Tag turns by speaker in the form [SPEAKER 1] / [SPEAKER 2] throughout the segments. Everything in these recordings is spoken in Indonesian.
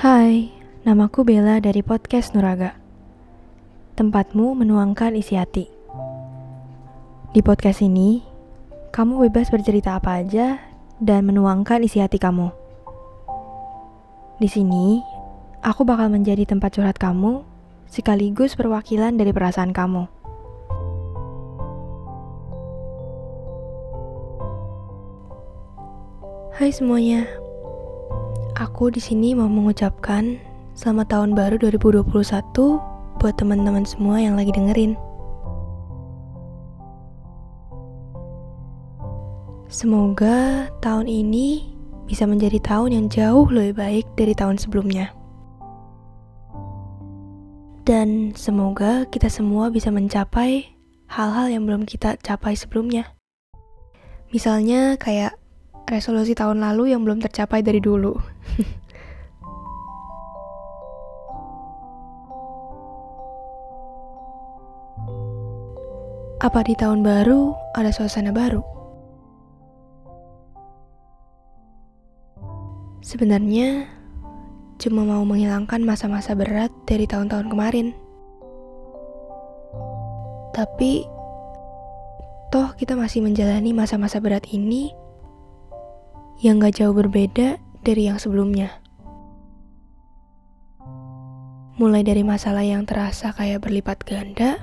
[SPEAKER 1] Hai, namaku Bella dari podcast Nuraga. Tempatmu menuangkan isi hati. Di podcast ini, kamu bebas bercerita apa aja dan menuangkan isi hati kamu. Di sini, aku bakal menjadi tempat curhat kamu sekaligus perwakilan dari perasaan kamu. Hai semuanya, Aku di sini mau mengucapkan selamat tahun baru 2021 buat teman-teman semua yang lagi dengerin. Semoga tahun ini bisa menjadi tahun yang jauh lebih baik dari tahun sebelumnya. Dan semoga kita semua bisa mencapai hal-hal yang belum kita capai sebelumnya. Misalnya kayak resolusi tahun lalu yang belum tercapai dari dulu. Apa di tahun baru ada suasana baru? Sebenarnya cuma mau menghilangkan masa-masa berat dari tahun-tahun kemarin. Tapi toh kita masih menjalani masa-masa berat ini yang gak jauh berbeda dari yang sebelumnya. Mulai dari masalah yang terasa kayak berlipat ganda,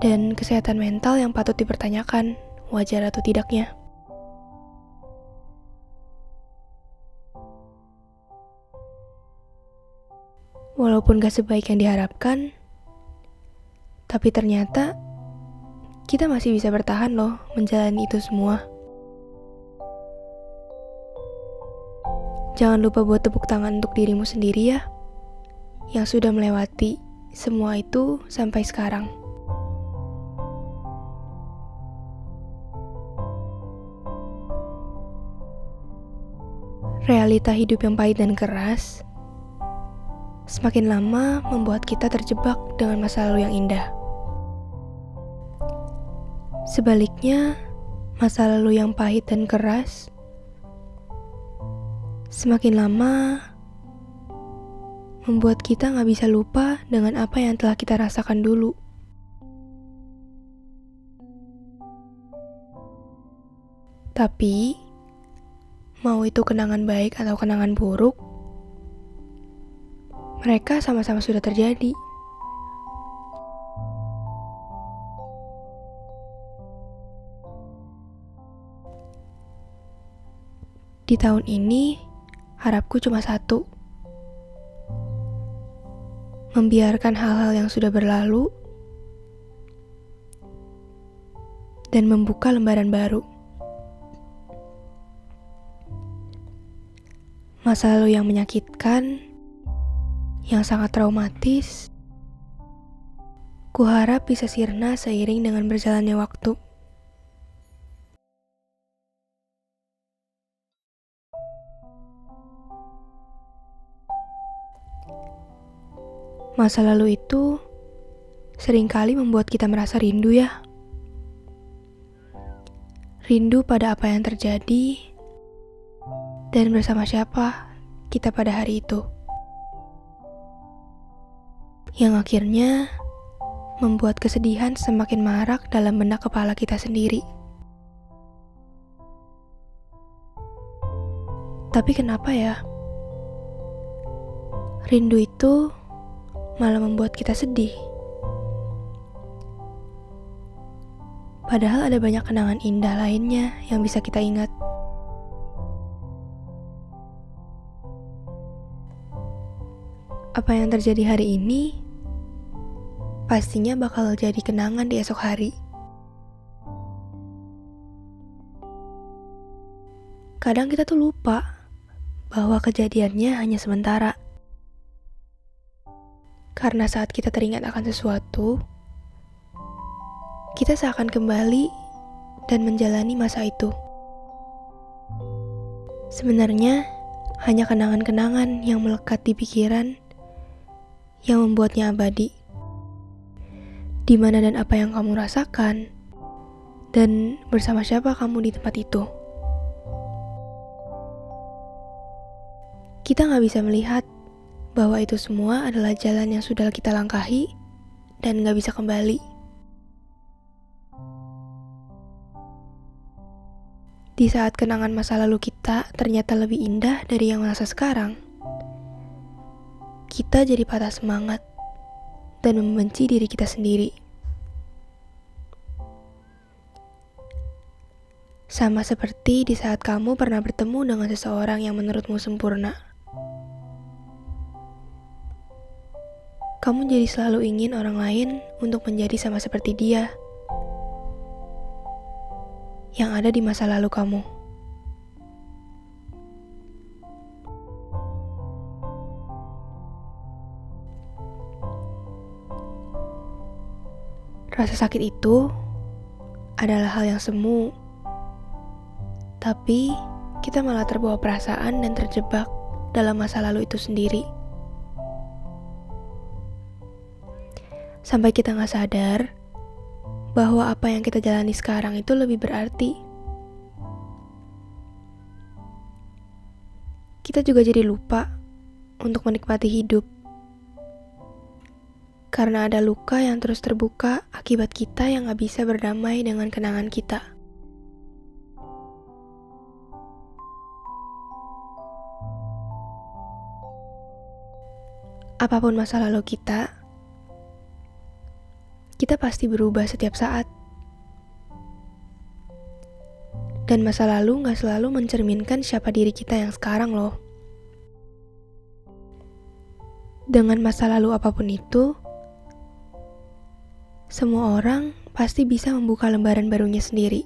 [SPEAKER 1] dan kesehatan mental yang patut dipertanyakan, wajar atau tidaknya. Walaupun gak sebaik yang diharapkan, tapi ternyata kita masih bisa bertahan loh menjalani itu semua. Jangan lupa buat tepuk tangan untuk dirimu sendiri ya, yang sudah melewati semua itu sampai sekarang. Realita hidup yang pahit dan keras semakin lama membuat kita terjebak dengan masa lalu yang indah. Sebaliknya, masa lalu yang pahit dan keras semakin lama membuat kita nggak bisa lupa dengan apa yang telah kita rasakan dulu. Tapi, mau itu kenangan baik atau kenangan buruk, mereka sama-sama sudah terjadi. Di tahun ini, harapku cuma satu. Membiarkan hal-hal yang sudah berlalu dan membuka lembaran baru. Masa lalu yang menyakitkan, yang sangat traumatis, kuharap bisa sirna seiring dengan berjalannya waktu. Masa lalu itu sering kali membuat kita merasa rindu ya. Rindu pada apa yang terjadi dan bersama siapa kita pada hari itu. Yang akhirnya membuat kesedihan semakin marak dalam benak kepala kita sendiri. Tapi kenapa ya? Rindu itu malah membuat kita sedih. Padahal ada banyak kenangan indah lainnya yang bisa kita ingat. Apa yang terjadi hari ini pastinya bakal jadi kenangan di esok hari. Kadang kita tuh lupa bahwa kejadiannya hanya sementara. Karena saat kita teringat akan sesuatu, kita seakan kembali dan menjalani masa itu. Sebenarnya, hanya kenangan-kenangan yang melekat di pikiran yang membuatnya abadi. Di mana dan apa yang kamu rasakan, dan bersama siapa kamu di tempat itu. kita nggak bisa melihat bahwa itu semua adalah jalan yang sudah kita langkahi dan nggak bisa kembali. Di saat kenangan masa lalu kita ternyata lebih indah dari yang masa sekarang, kita jadi patah semangat dan membenci diri kita sendiri. Sama seperti di saat kamu pernah bertemu dengan seseorang yang menurutmu sempurna. Kamu jadi selalu ingin orang lain untuk menjadi sama seperti dia yang ada di masa lalu kamu. Rasa sakit itu adalah hal yang semu, tapi kita malah terbawa perasaan dan terjebak dalam masa lalu itu sendiri. Sampai kita nggak sadar bahwa apa yang kita jalani sekarang itu lebih berarti. Kita juga jadi lupa untuk menikmati hidup. Karena ada luka yang terus terbuka akibat kita yang gak bisa berdamai dengan kenangan kita. Apa pun masa lalu kita, kita pasti berubah setiap saat. Dan masa lalu gak selalu mencerminkan siapa diri kita yang sekarang loh. Dengan masa lalu apa pun itu, semua orang pasti bisa membuka lembaran barunya sendiri.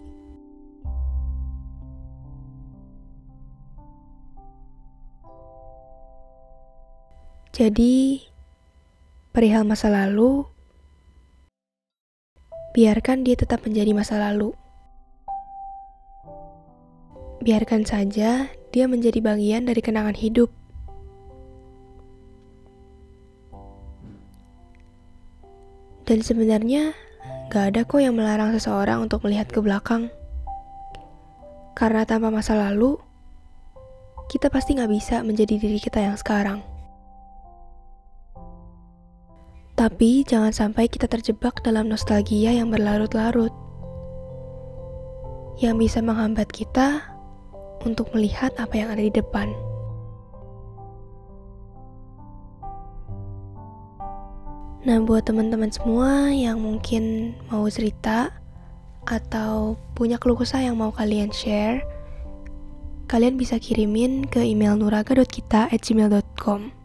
[SPEAKER 1] Jadi, perihal masa lalu, biarkan dia tetap menjadi masa lalu. Biarkan saja dia menjadi bagian dari kenangan hidup. Dan sebenarnya gak ada kok yang melarang seseorang untuk melihat ke belakang. Karena tanpa masa lalu, kita pasti gak bisa menjadi diri kita yang sekarang. Tapi jangan sampai kita terjebak dalam nostalgia yang berlarut-larut. Yang bisa menghambat kita untuk melihat apa yang ada di depan. Nah, buat teman-teman semua yang mungkin mau cerita atau punya keluh kesah yang mau kalian share, kalian bisa kirimin ke email nuraga.kita@gmail.com.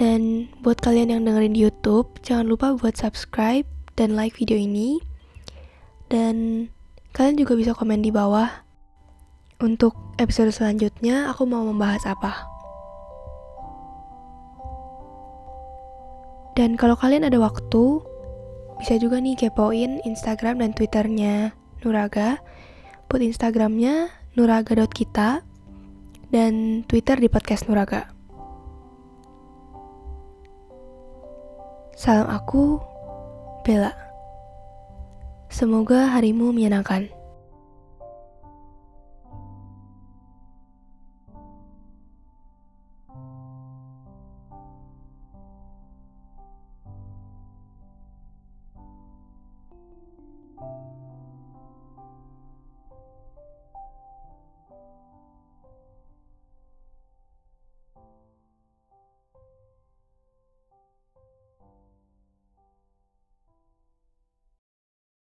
[SPEAKER 1] Dan buat kalian yang dengerin di YouTube, jangan lupa buat subscribe dan like video ini. Dan kalian juga bisa komen di bawah untuk episode selanjutnya aku mau membahas apa. Dan kalau kalian ada waktu, bisa juga nih kepoin Instagram dan Twitternya Nuraga. Buat Instagramnya nuraga.kita dan Twitter di podcast Nuraga. Salam aku, Bella. Semoga harimu menyenangkan.